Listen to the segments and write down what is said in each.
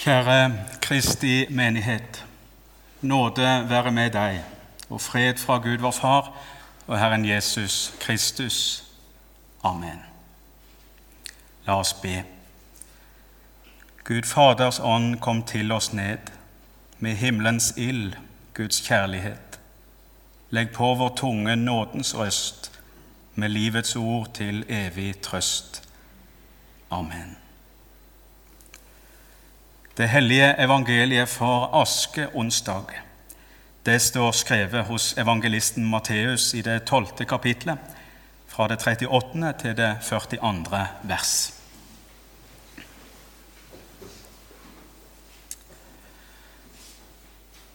Kjære Kristi menighet. Nåde være med deg, og fred fra Gud vår Far og Herren Jesus Kristus. Amen. La oss be. Gud Faders ånd kom til oss ned, med himmelens ild, Guds kjærlighet. Legg på vår tunge nådens røst, med livets ord til evig trøst. Amen. Det hellige evangeliet for askeonsdag. Det står skrevet hos evangelisten Matteus i det tolvte kapitlet, fra det 38. til det 42. vers.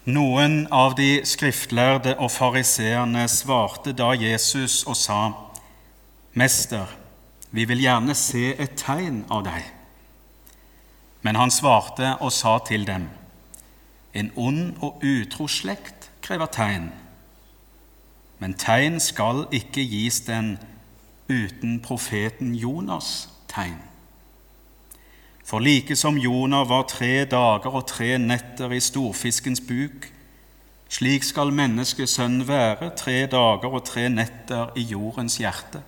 Noen av de skriftlærde og fariseerne svarte da Jesus og sa, 'Mester, vi vil gjerne se et tegn av deg.' Men han svarte og sa til dem, 'En ond og utro slekt krever tegn.' Men tegn skal ikke gis den uten profeten Jonas' tegn. For like som Jonah var tre dager og tre netter i storfiskens buk, slik skal menneskesønnen være tre dager og tre netter i jordens hjerte.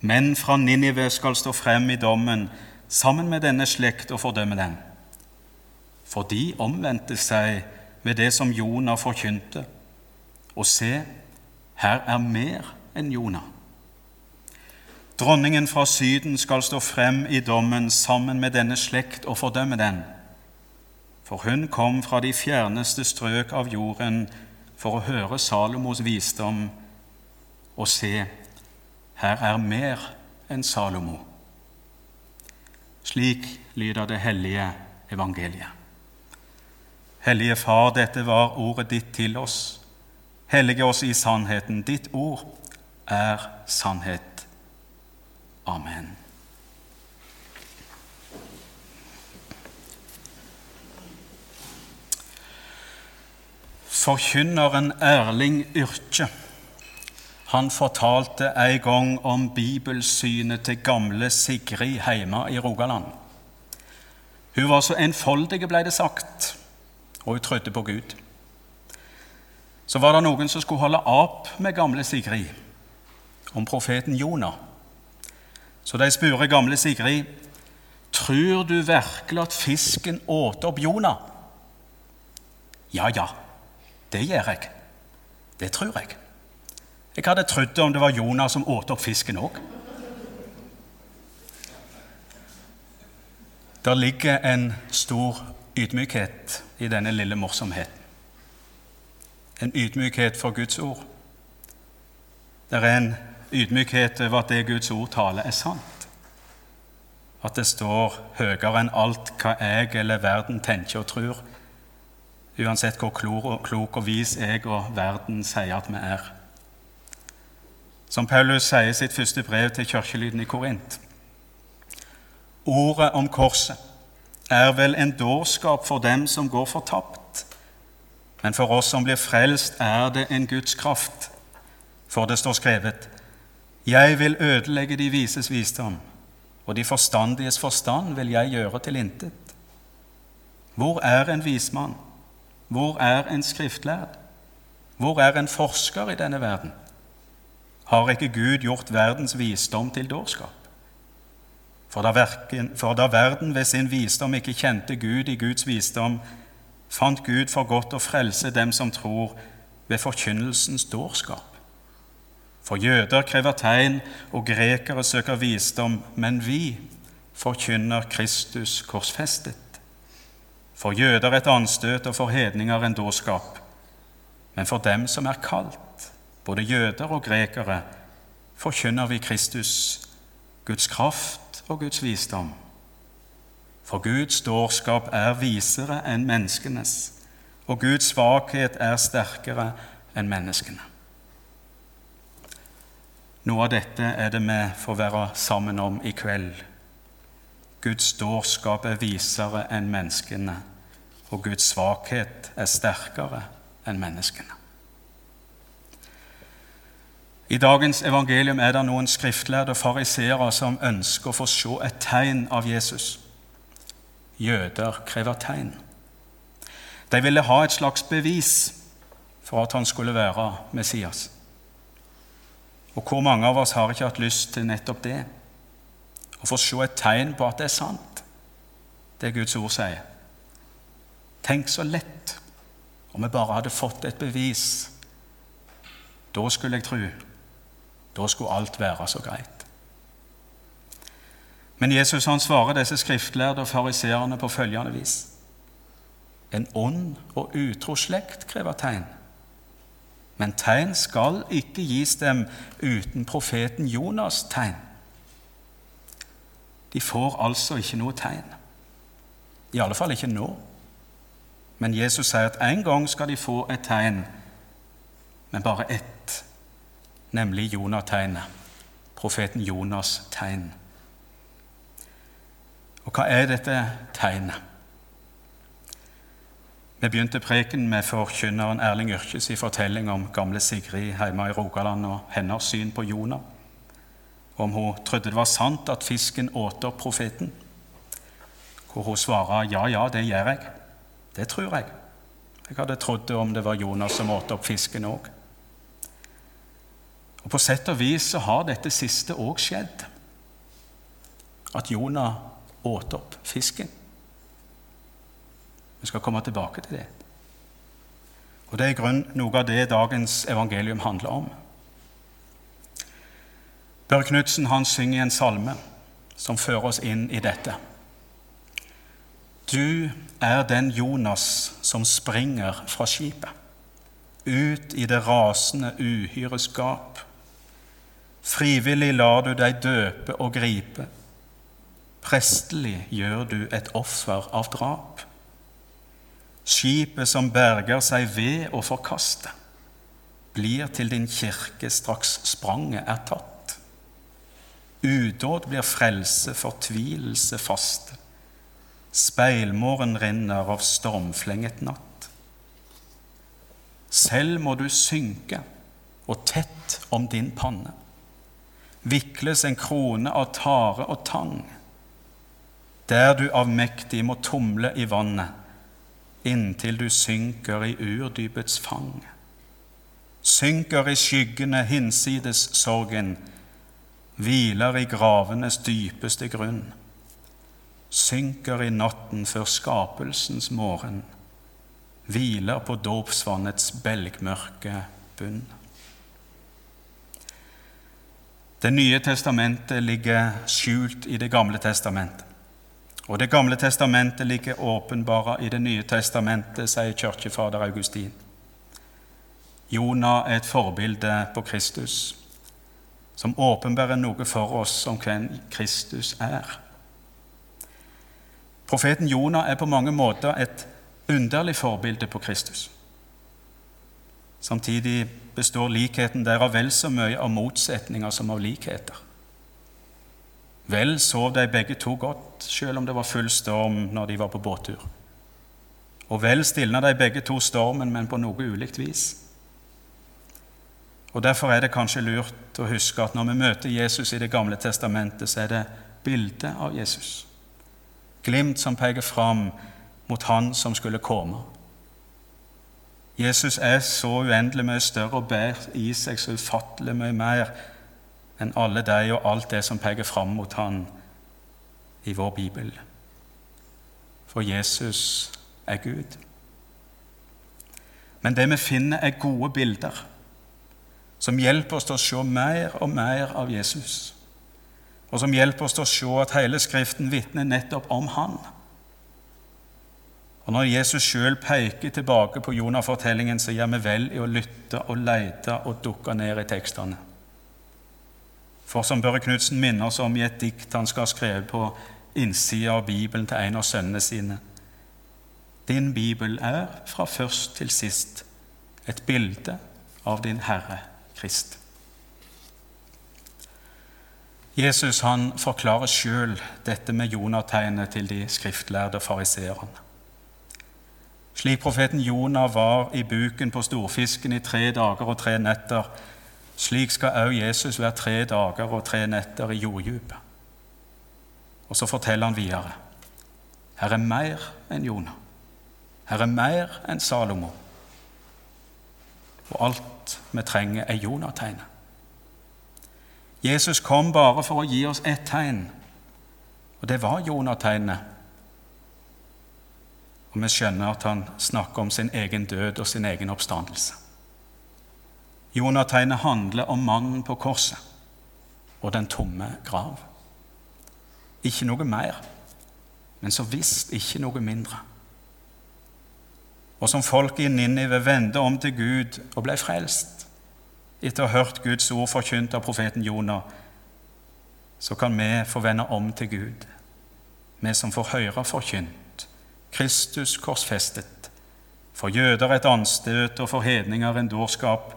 Menn fra Ninive skal stå frem i dommen sammen med denne slekt og fordømme den. For de omvendte seg ved det som Jonah forkynte. Og se, her er mer enn Jonah. Dronningen fra Syden skal stå frem i dommen sammen med denne slekt og fordømme den. For hun kom fra de fjerneste strøk av jorden for å høre Salomos visdom, og se, her er mer enn Salomo. Slik lyder det hellige evangeliet. Hellige Far, dette var ordet ditt til oss. Hellige oss i sannheten. Ditt ord er sannhet. Amen. Forkynneren Erling Yrkje han fortalte en gang om bibelsynet til gamle Sigrid hjemme i Rogaland. Hun var så enfoldig, ble det sagt, og hun trodde på Gud. Så var det noen som skulle holde opp med gamle Sigrid om profeten Jonah. Så de spurte gamle Sigrid tror du virkelig at fisken åt opp Jonah. Ja, ja, det gjør jeg. Det tror jeg. Jeg hadde trodd det om det var Jonas som åt opp fisken òg. Der ligger en stor ydmykhet i denne lille morsomheten. En ydmykhet for Guds ord. Det er en ydmykhet over at det Guds ord taler, er sant. At det står høyere enn alt hva jeg eller verden tenker og tror, uansett hvor klok og vis jeg og verden sier at vi er. Som Paulus sier i sitt første brev til kirkelyden i Korint. Ordet om korset er vel en dårskap for dem som går fortapt, men for oss som blir frelst, er det en Guds kraft. For det står skrevet:" Jeg vil ødelegge de vises visdom, og de forstandiges forstand vil jeg gjøre til intet. Hvor er en vismann? Hvor er en skriftlærd? Hvor er en forsker i denne verden? Har ikke Gud gjort verdens visdom til dårskap? For da, verken, for da verden ved sin visdom ikke kjente Gud i Guds visdom, fant Gud for godt å frelse dem som tror, ved forkynnelsens dårskap. For jøder krever tegn, og grekere søker visdom, men vi forkynner Kristus korsfestet. For jøder et anstøt og for hedninger en dårskap. Men for dem som er kalt, både jøder og grekere, forkynner vi Kristus, Guds kraft og Guds visdom. For Guds dårskap er visere enn menneskenes, og Guds svakhet er sterkere enn menneskene. Noe av dette er det vi får være sammen om i kveld. Guds dårskap er visere enn menneskene, og Guds svakhet er sterkere enn menneskene. I dagens evangelium er det noen skriftlærde fariseere som ønsker å få se et tegn av Jesus. Jøder krever tegn. De ville ha et slags bevis for at han skulle være Messias. Og hvor mange av oss har ikke hatt lyst til nettopp det? Å få se et tegn på at det er sant, det Guds ord sier. Tenk så lett om vi bare hadde fått et bevis. Da skulle jeg tro. Da skulle alt være så greit. Men Jesus han svarer disse skriftlærde og fariseerne på følgende vis. En ond og utro slekt krever tegn. Men tegn skal ikke gis dem uten profeten Jonas' tegn. De får altså ikke noe tegn. I alle fall ikke nå. Men Jesus sier at en gang skal de få et tegn, men bare ett, nemlig Jonategnet. Profeten Jonas' tegn. Og hva er dette tegnet? Vi begynte preken med forkynneren Erling Yrkes i fortelling om gamle Sigrid hjemme i Rogaland og hennes syn på Jonah. Om hun trodde det var sant at fisken åt opp profeten. Hvor hun svarer ja, ja, det gjør jeg. Det tror jeg. Jeg hadde trodd det om det var Jonas som åt opp fisken òg. Og På sett og vis så har dette siste òg skjedd. At Jonah åt opp fisken. Vi skal komme tilbake til det. Og Det er i grunn noe av det dagens evangelium handler om. Børre Knutsen synger en salme som fører oss inn i dette. Du er den Jonas som springer fra skipet, ut i det rasende uhyres gap. Frivillig lar du deg døpe og gripe. Prestelig gjør du et offer av drap. Skipet som berger seg ved å forkaste, blir til din kirke straks spranget er tatt. Udåd blir frelse, fortvilelse faste. Speilmåren renner av stormflenget natt. Selv må du synke, og tett om din panne vikles en krone av tare og tang, der du avmektig må tumle i vannet inntil du synker i urdypets fang. Synker i skyggene hinsides sorgen, hviler i gravenes dypeste grunn. Synker i natten før skapelsens morgen, hviler på dåpsvannets belgmørke bunn. Det nye testamentet ligger skjult i Det gamle testamentet. Og Det gamle testamentet ligger åpenbara i Det nye testamentet, sier kirkefader Augustin. Jonah er et forbilde på Kristus, som åpenbærer noe for oss om hvem Kristus er. Profeten Jonah er på mange måter et underlig forbilde på Kristus. Samtidig består likheten derav vel så mye av motsetninger som av likheter. Vel sov de begge to godt, selv om det var full storm når de var på båttur. Og vel stilna de begge to stormen, men på noe ulikt vis. Og Derfor er det kanskje lurt å huske at når vi møter Jesus i Det gamle testamentet, så er det bildet av Jesus. Glimt som peker fram mot Han som skulle komme. Jesus er så uendelig mye større og bærer i seg så ufattelig mye mer enn alle de og alt det som peker fram mot Han i vår bibel. For Jesus er Gud. Men det vi finner, er gode bilder som hjelper oss til å se mer og mer av Jesus, og som hjelper oss til å se at hele Skriften vitner nettopp om Han. Og Når Jesus sjøl peker tilbake på Jonah-fortellingen, så gjør vi vel i å lytte og lete og dukke ned i tekstene. For som Børre Knutsen minner oss om i et dikt han skal ha skrevet på innsida av Bibelen til en av sønnene sine Din bibel er fra først til sist et bilde av din Herre Krist. Jesus han forklarer sjøl dette med Jonategnet til de skriftlærde fariseerne. Slik profeten Jonah var i buken på storfisken i tre dager og tre netter, Slik skal også Jesus være tre dager og tre netter i jorddypet. Og så forteller han videre. Her er mer enn Jonah. Her er mer enn Salomo. Og alt vi trenger, er Jonah-tegnet. Jesus kom bare for å gi oss ett tegn, og det var Jonah-tegnet. Vi skjønner at han snakker om sin egen død og sin egen oppstandelse. Jonategnet handler om mannen på korset og den tomme grav. Ikke noe mer, men så visst ikke noe mindre. Og som folket i Ninive vendte om til Gud og ble frelst etter å ha hørt Guds ord forkynt av profeten Jonah, så kan vi få vende om til Gud, vi som får høre forkynt, Kristus korsfestet, for jøder et anstøt og for hedninger en dårskap,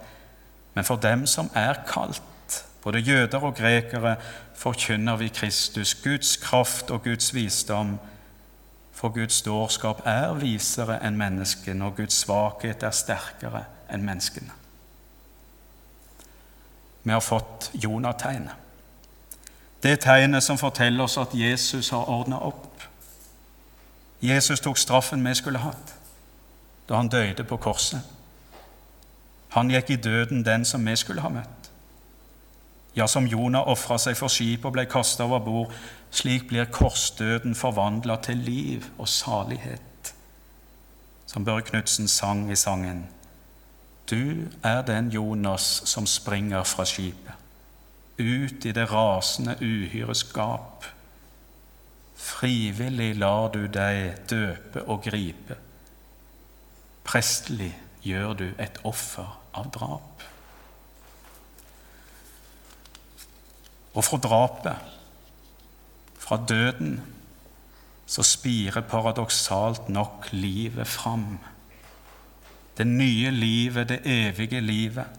men for dem som er kalt, både jøder og grekere, forkynner vi Kristus, Guds kraft og Guds visdom. For Guds dårskap er visere enn menneskene, og Guds svakhet er sterkere enn menneskene. Vi har fått Jonategnet, Det tegnet som forteller oss at Jesus har ordna opp. Jesus tok straffen vi skulle hatt da han døde på korset. Han gikk i døden den som vi skulle ha møtt. Ja, som Jonah ofra seg for skipet og ble kasta over bord, slik blir korsdøden forvandla til liv og salighet. Som Børre Knutsen sang i sangen. Du er den Jonas som springer fra skipet, ut i det rasende uhyres gap. Frivillig lar du deg døpe og gripe. Prestelig gjør du et offer av drap. Og fra drapet, fra døden, så spirer paradoksalt nok livet fram. Det nye livet, det evige livet.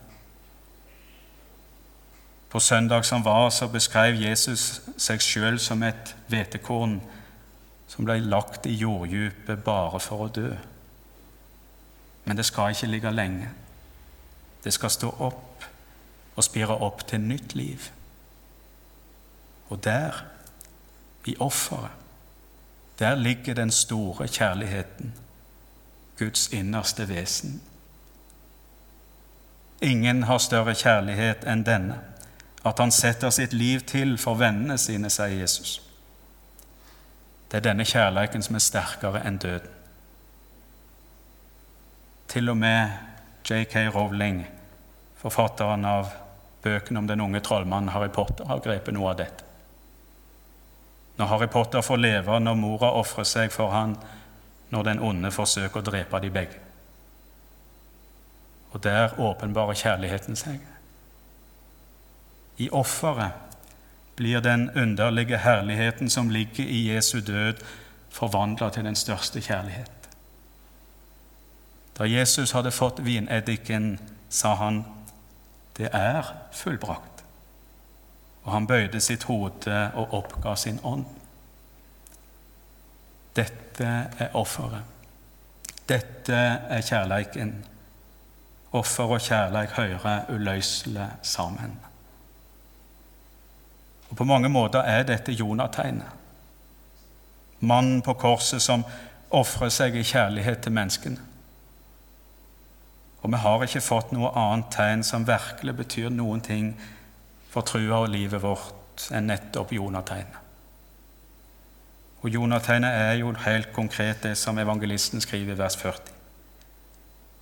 På søndag som var, så beskrev Jesus seg sjøl som et hvetekorn som ble lagt i jorddypet bare for å dø. Men det skal ikke ligge lenge. Det skal stå opp og spire opp til nytt liv. Og der, i offeret, der ligger den store kjærligheten, Guds innerste vesen. Ingen har større kjærlighet enn denne, at han setter sitt liv til for vennene sine, sier Jesus. Det er denne kjærligheten som er sterkere enn døden. Til og med J.K. Rowling, forfatteren av bøkene om den unge trollmannen Harry Potter, har grepet noe av dette. Når Harry Potter får leve når mora ofrer seg for han, når den onde forsøker å drepe de begge. Og der åpenbarer kjærligheten seg. I offeret blir den underlige herligheten som ligger i Jesu død, forvandla til den største kjærlighet. Da Jesus hadde fått vineddiken, sa han, 'Det er fullbrakt'. Og han bøyde sitt hode og oppga sin ånd. Dette er offeret. Dette er kjærleiken. Offer og kjærleik hører uløselig sammen. Og På mange måter er dette Jonategnet. Mannen på korset som ofrer seg i kjærlighet til menneskene. Og vi har ikke fått noe annet tegn som virkelig betyr noen ting for trua og livet vårt enn nettopp Jonategnet. Og Jonategnet er jo helt konkret det som evangelisten skriver i vers 40.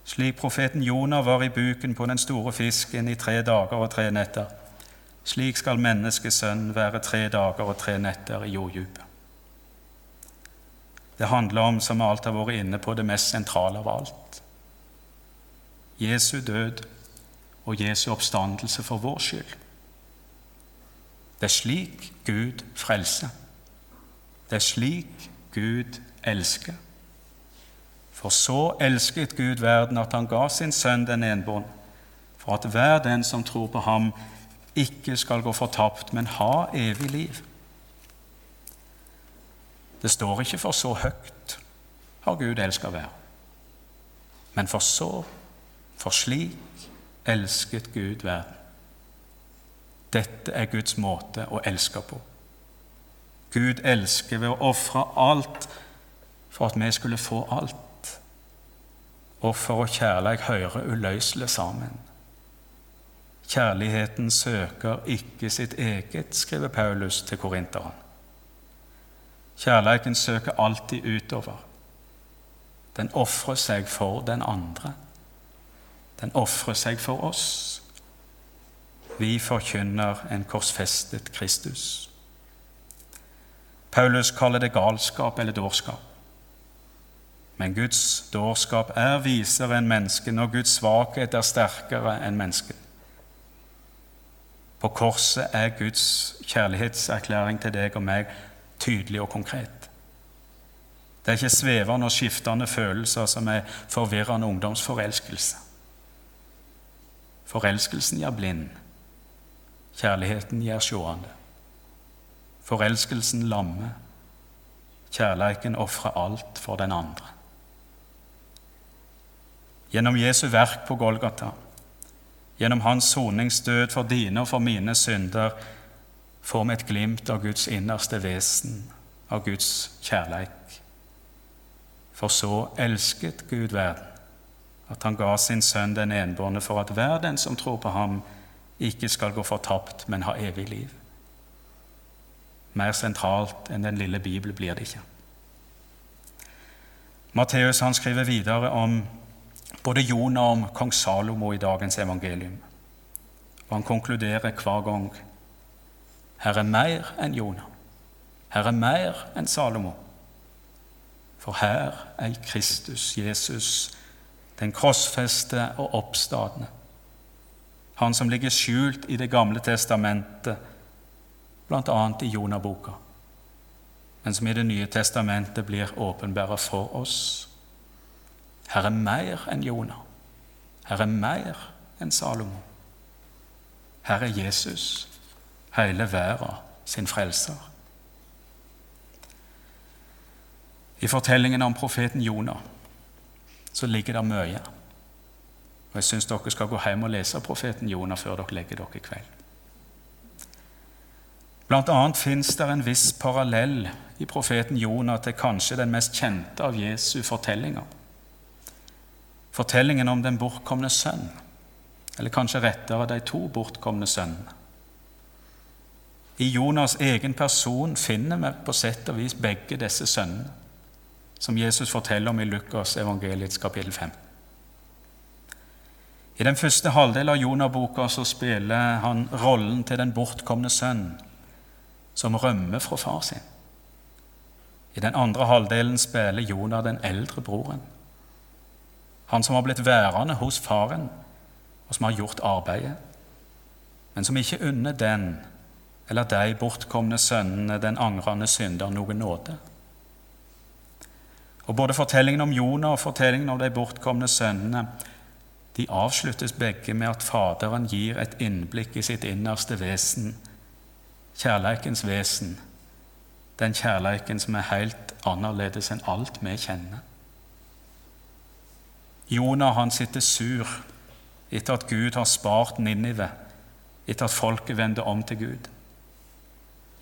Slik profeten Jonah var i buken på den store fisken i tre dager og tre netter, slik skal menneskesønnen være tre dager og tre netter i jorddypet. Det handler om, som alt har vært inne på, det mest sentrale av alt. Jesu død og Jesu oppstandelse for vår skyld. Det er slik Gud frelser. Det er slik Gud elsker. For så elsket Gud verden at han ga sin sønn den enbånd, for at hver den som tror på ham, ikke skal gå fortapt, men ha evig liv. Det står ikke 'for så høyt har Gud elska verden', men for så, for slik elsket Gud verden. Dette er Guds måte å elske på. Gud elsker ved å ofre alt for at vi skulle få alt. Offer og kjærlighet hører uløselig sammen. Kjærligheten søker ikke sitt eget, skriver Paulus til korinteren. Kjærligheten søker alltid utover. Den ofrer seg for den andre. Den ofrer seg for oss. Vi forkynner en korsfestet Kristus. Paulus kaller det galskap eller dårskap. Men Guds dårskap er visere enn mennesket når Guds svakhet er sterkere enn mennesket. På korset er Guds kjærlighetserklæring til deg og meg tydelig og konkret. Det er ikke svevende og skiftende følelser som er forvirrende ungdomsforelskelse. Forelskelsen gjør blind. Kjærligheten gjør sjående. Forelskelsen lammer. Kjærleiken ofrer alt for den andre. Gjennom Jesu verk på Golgata, gjennom hans soningsdød for dine og for mine synder, får vi et glimt av Guds innerste vesen, av Guds kjærleik. For så elsket Gud verden, at han ga sin sønn den enbårne, for at hver den som tror på ham, ikke skal gå fortapt, men ha evig liv. Mer sentralt enn den lille Bibel blir det ikke. Matteus skriver videre om både Jonah om kong Salomo i dagens evangelium. Og han konkluderer hver gang her er mer enn Jonah. Her er mer enn Salomo. For her er Kristus, Jesus, den krossfeste og oppstadende. Han som ligger skjult i Det gamle testamentet, bl.a. i Jonaboka, men som i Det nye testamentet blir åpenbæret for oss. Her er mer enn Jonah. Her er mer enn Salomo. Her er Jesus, hele verden sin frelser. I fortellingen om profeten Jonah så ligger det mye. Og Jeg syns dere skal gå hjem og lese profeten Jonah før dere legger dere i kveld. Blant annet fins det en viss parallell i profeten Jonah til kanskje den mest kjente av Jesu fortellinger. Fortellingen om den bortkomne sønn, eller kanskje rettere de to bortkomne sønnene. I Jonas' egen person finner vi på sett og vis begge disse sønnene, som Jesus forteller om i Lukas evangeliets kapittel 5. I den første halvdelen av Jonah-boka så spiller han rollen til den bortkomne sønn som rømmer fra far sin. I den andre halvdelen spiller Jonah den eldre broren. Han som har blitt værende hos faren, og som har gjort arbeidet, men som ikke unner den eller de bortkomne sønnene, den angrende synder, noen nåde. Og Både fortellingen om Jonah og fortellingen om de bortkomne sønnene de avsluttes begge med at Faderen gir et innblikk i sitt innerste vesen, kjærleikens vesen, den kjærleiken som er helt annerledes enn alt vi kjenner. Jonah han sitter sur etter at Gud har spart Ninive, etter at folket vendte om til Gud.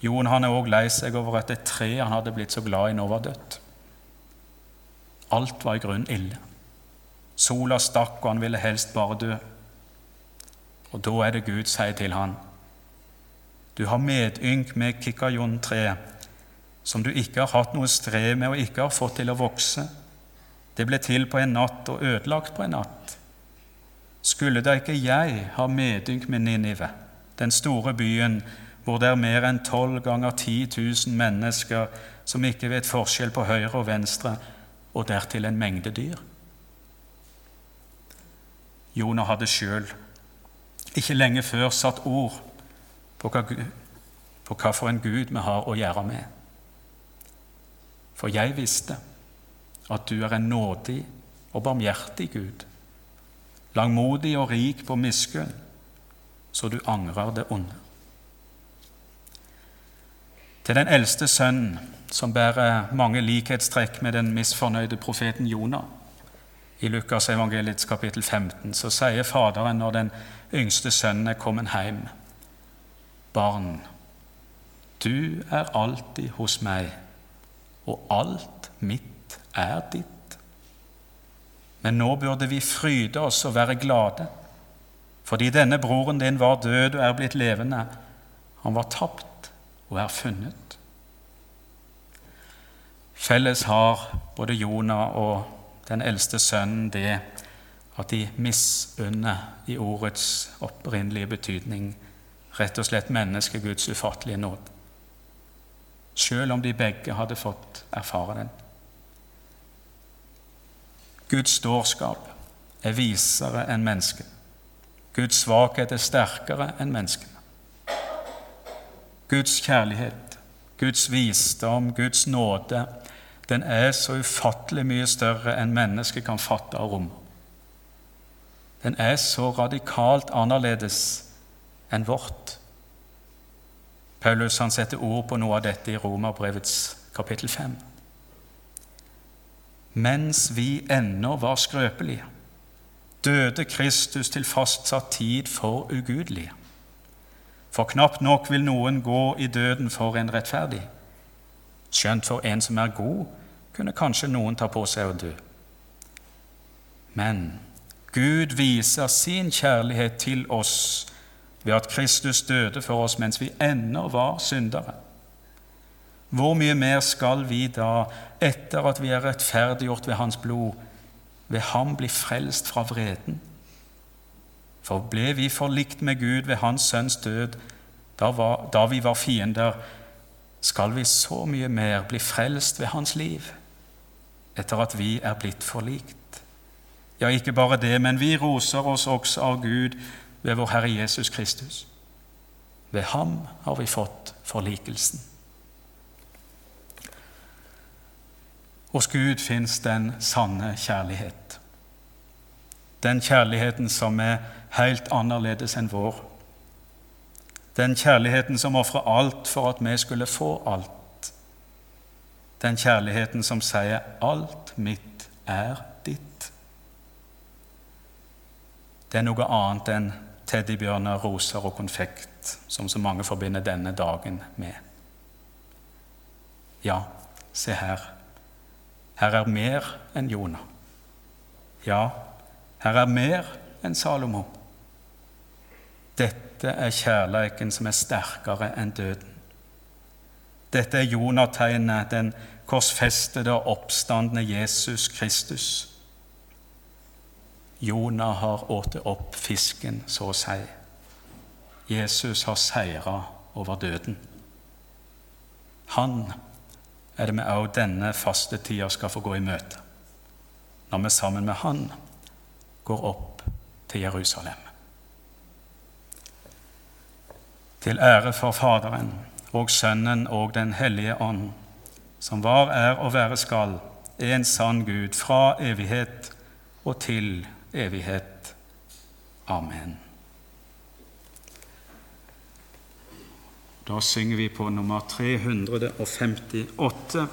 Jon han er òg lei seg over at det tre han hadde blitt så glad i, nå var dødt. Alt var i grunnen ille. Sola stakk, og han ville helst bare dø. Og da er det Gud sier til han, Du har medynk med kikkajon-treet, som du ikke har hatt noe strev med og ikke har fått til å vokse. Det ble til på en natt og ødelagt på en natt. Skulle da ikke jeg ha medynk med Ninive, den store byen hvor det er mer enn tolv ganger 10 000 mennesker som ikke vet forskjell på høyre og venstre, og dertil en mengde dyr. Jonah hadde sjøl ikke lenge før satt ord på hva, på hva for en Gud vi har å gjøre med. For jeg visste at du er en nådig og barmhjertig Gud, langmodig og rik på miskunn, så du angrer det onde. Til den eldste sønnen, som bærer mange likhetstrekk med den misfornøyde profeten Jonah. I Lukas evangeliets kapittel 15 så sier Faderen når den yngste sønnen er kommet hjem, barn, du er alltid hos meg, og alt mitt er ditt. Men nå burde vi fryde oss og være glade, fordi denne broren din var død og er blitt levende. Han var tapt og er funnet. Felles har både Jonah og den eldste sønnen det at de misunner i ordets opprinnelige betydning rett og slett menneskeguds ufattelige nåd, Selv om de begge hadde fått erfare den. Guds dårskap er visere enn mennesket. Guds svakhet er sterkere enn menneskene. Guds kjærlighet, Guds visdom, Guds nåde, den er så ufattelig mye større enn mennesket kan fatte av rom. Den er så radikalt annerledes enn vårt. Paulus han setter ord på noe av dette i Romerbrevets kapittel 5. Mens vi ennå var skrøpelige, døde Kristus til fastsatt tid for ugudelige. For knapt nok vil noen gå i døden for en rettferdig. Skjønt for en som er god, kunne kanskje noen ta på seg å dø. Men Gud viser sin kjærlighet til oss ved at Kristus døde for oss mens vi ennå var syndere. Hvor mye mer skal vi da, etter at vi er rettferdiggjort ved Hans blod, ved ham bli frelst fra vreden? For ble vi forlikt med Gud ved Hans Sønns død, da, var, da vi var fiender, skal vi så mye mer bli frelst ved Hans liv, etter at vi er blitt forlikt. Ja, ikke bare det, men vi roser oss også av Gud ved vår Herre Jesus Kristus. Ved ham har vi fått forlikelsen. Hos Gud fins den sanne kjærlighet. Den kjærligheten som er helt annerledes enn vår. Den kjærligheten som ofrer alt for at vi skulle få alt. Den kjærligheten som sier 'alt mitt er ditt'. Det er noe annet enn teddybjørner, roser og konfekt, som så mange forbinder denne dagen med. Ja, se her. Her er mer enn Jonah. Ja, her er mer enn Salomo. Dette er kjærleiken som er sterkere enn døden. Dette er Jonategnet, den korsfestede og oppstandende Jesus Kristus. Jonah har åtet opp fisken, så å si. Jesus har seira over døden. Han er det vi òg denne fastetida skal få gå i møte, når vi sammen med Han går opp til Jerusalem. Til ære for Faderen og Sønnen og Den hellige ånd, som var, er og være skal, en sann Gud, fra evighet og til evighet. Amen. Da synger vi på nummer 358.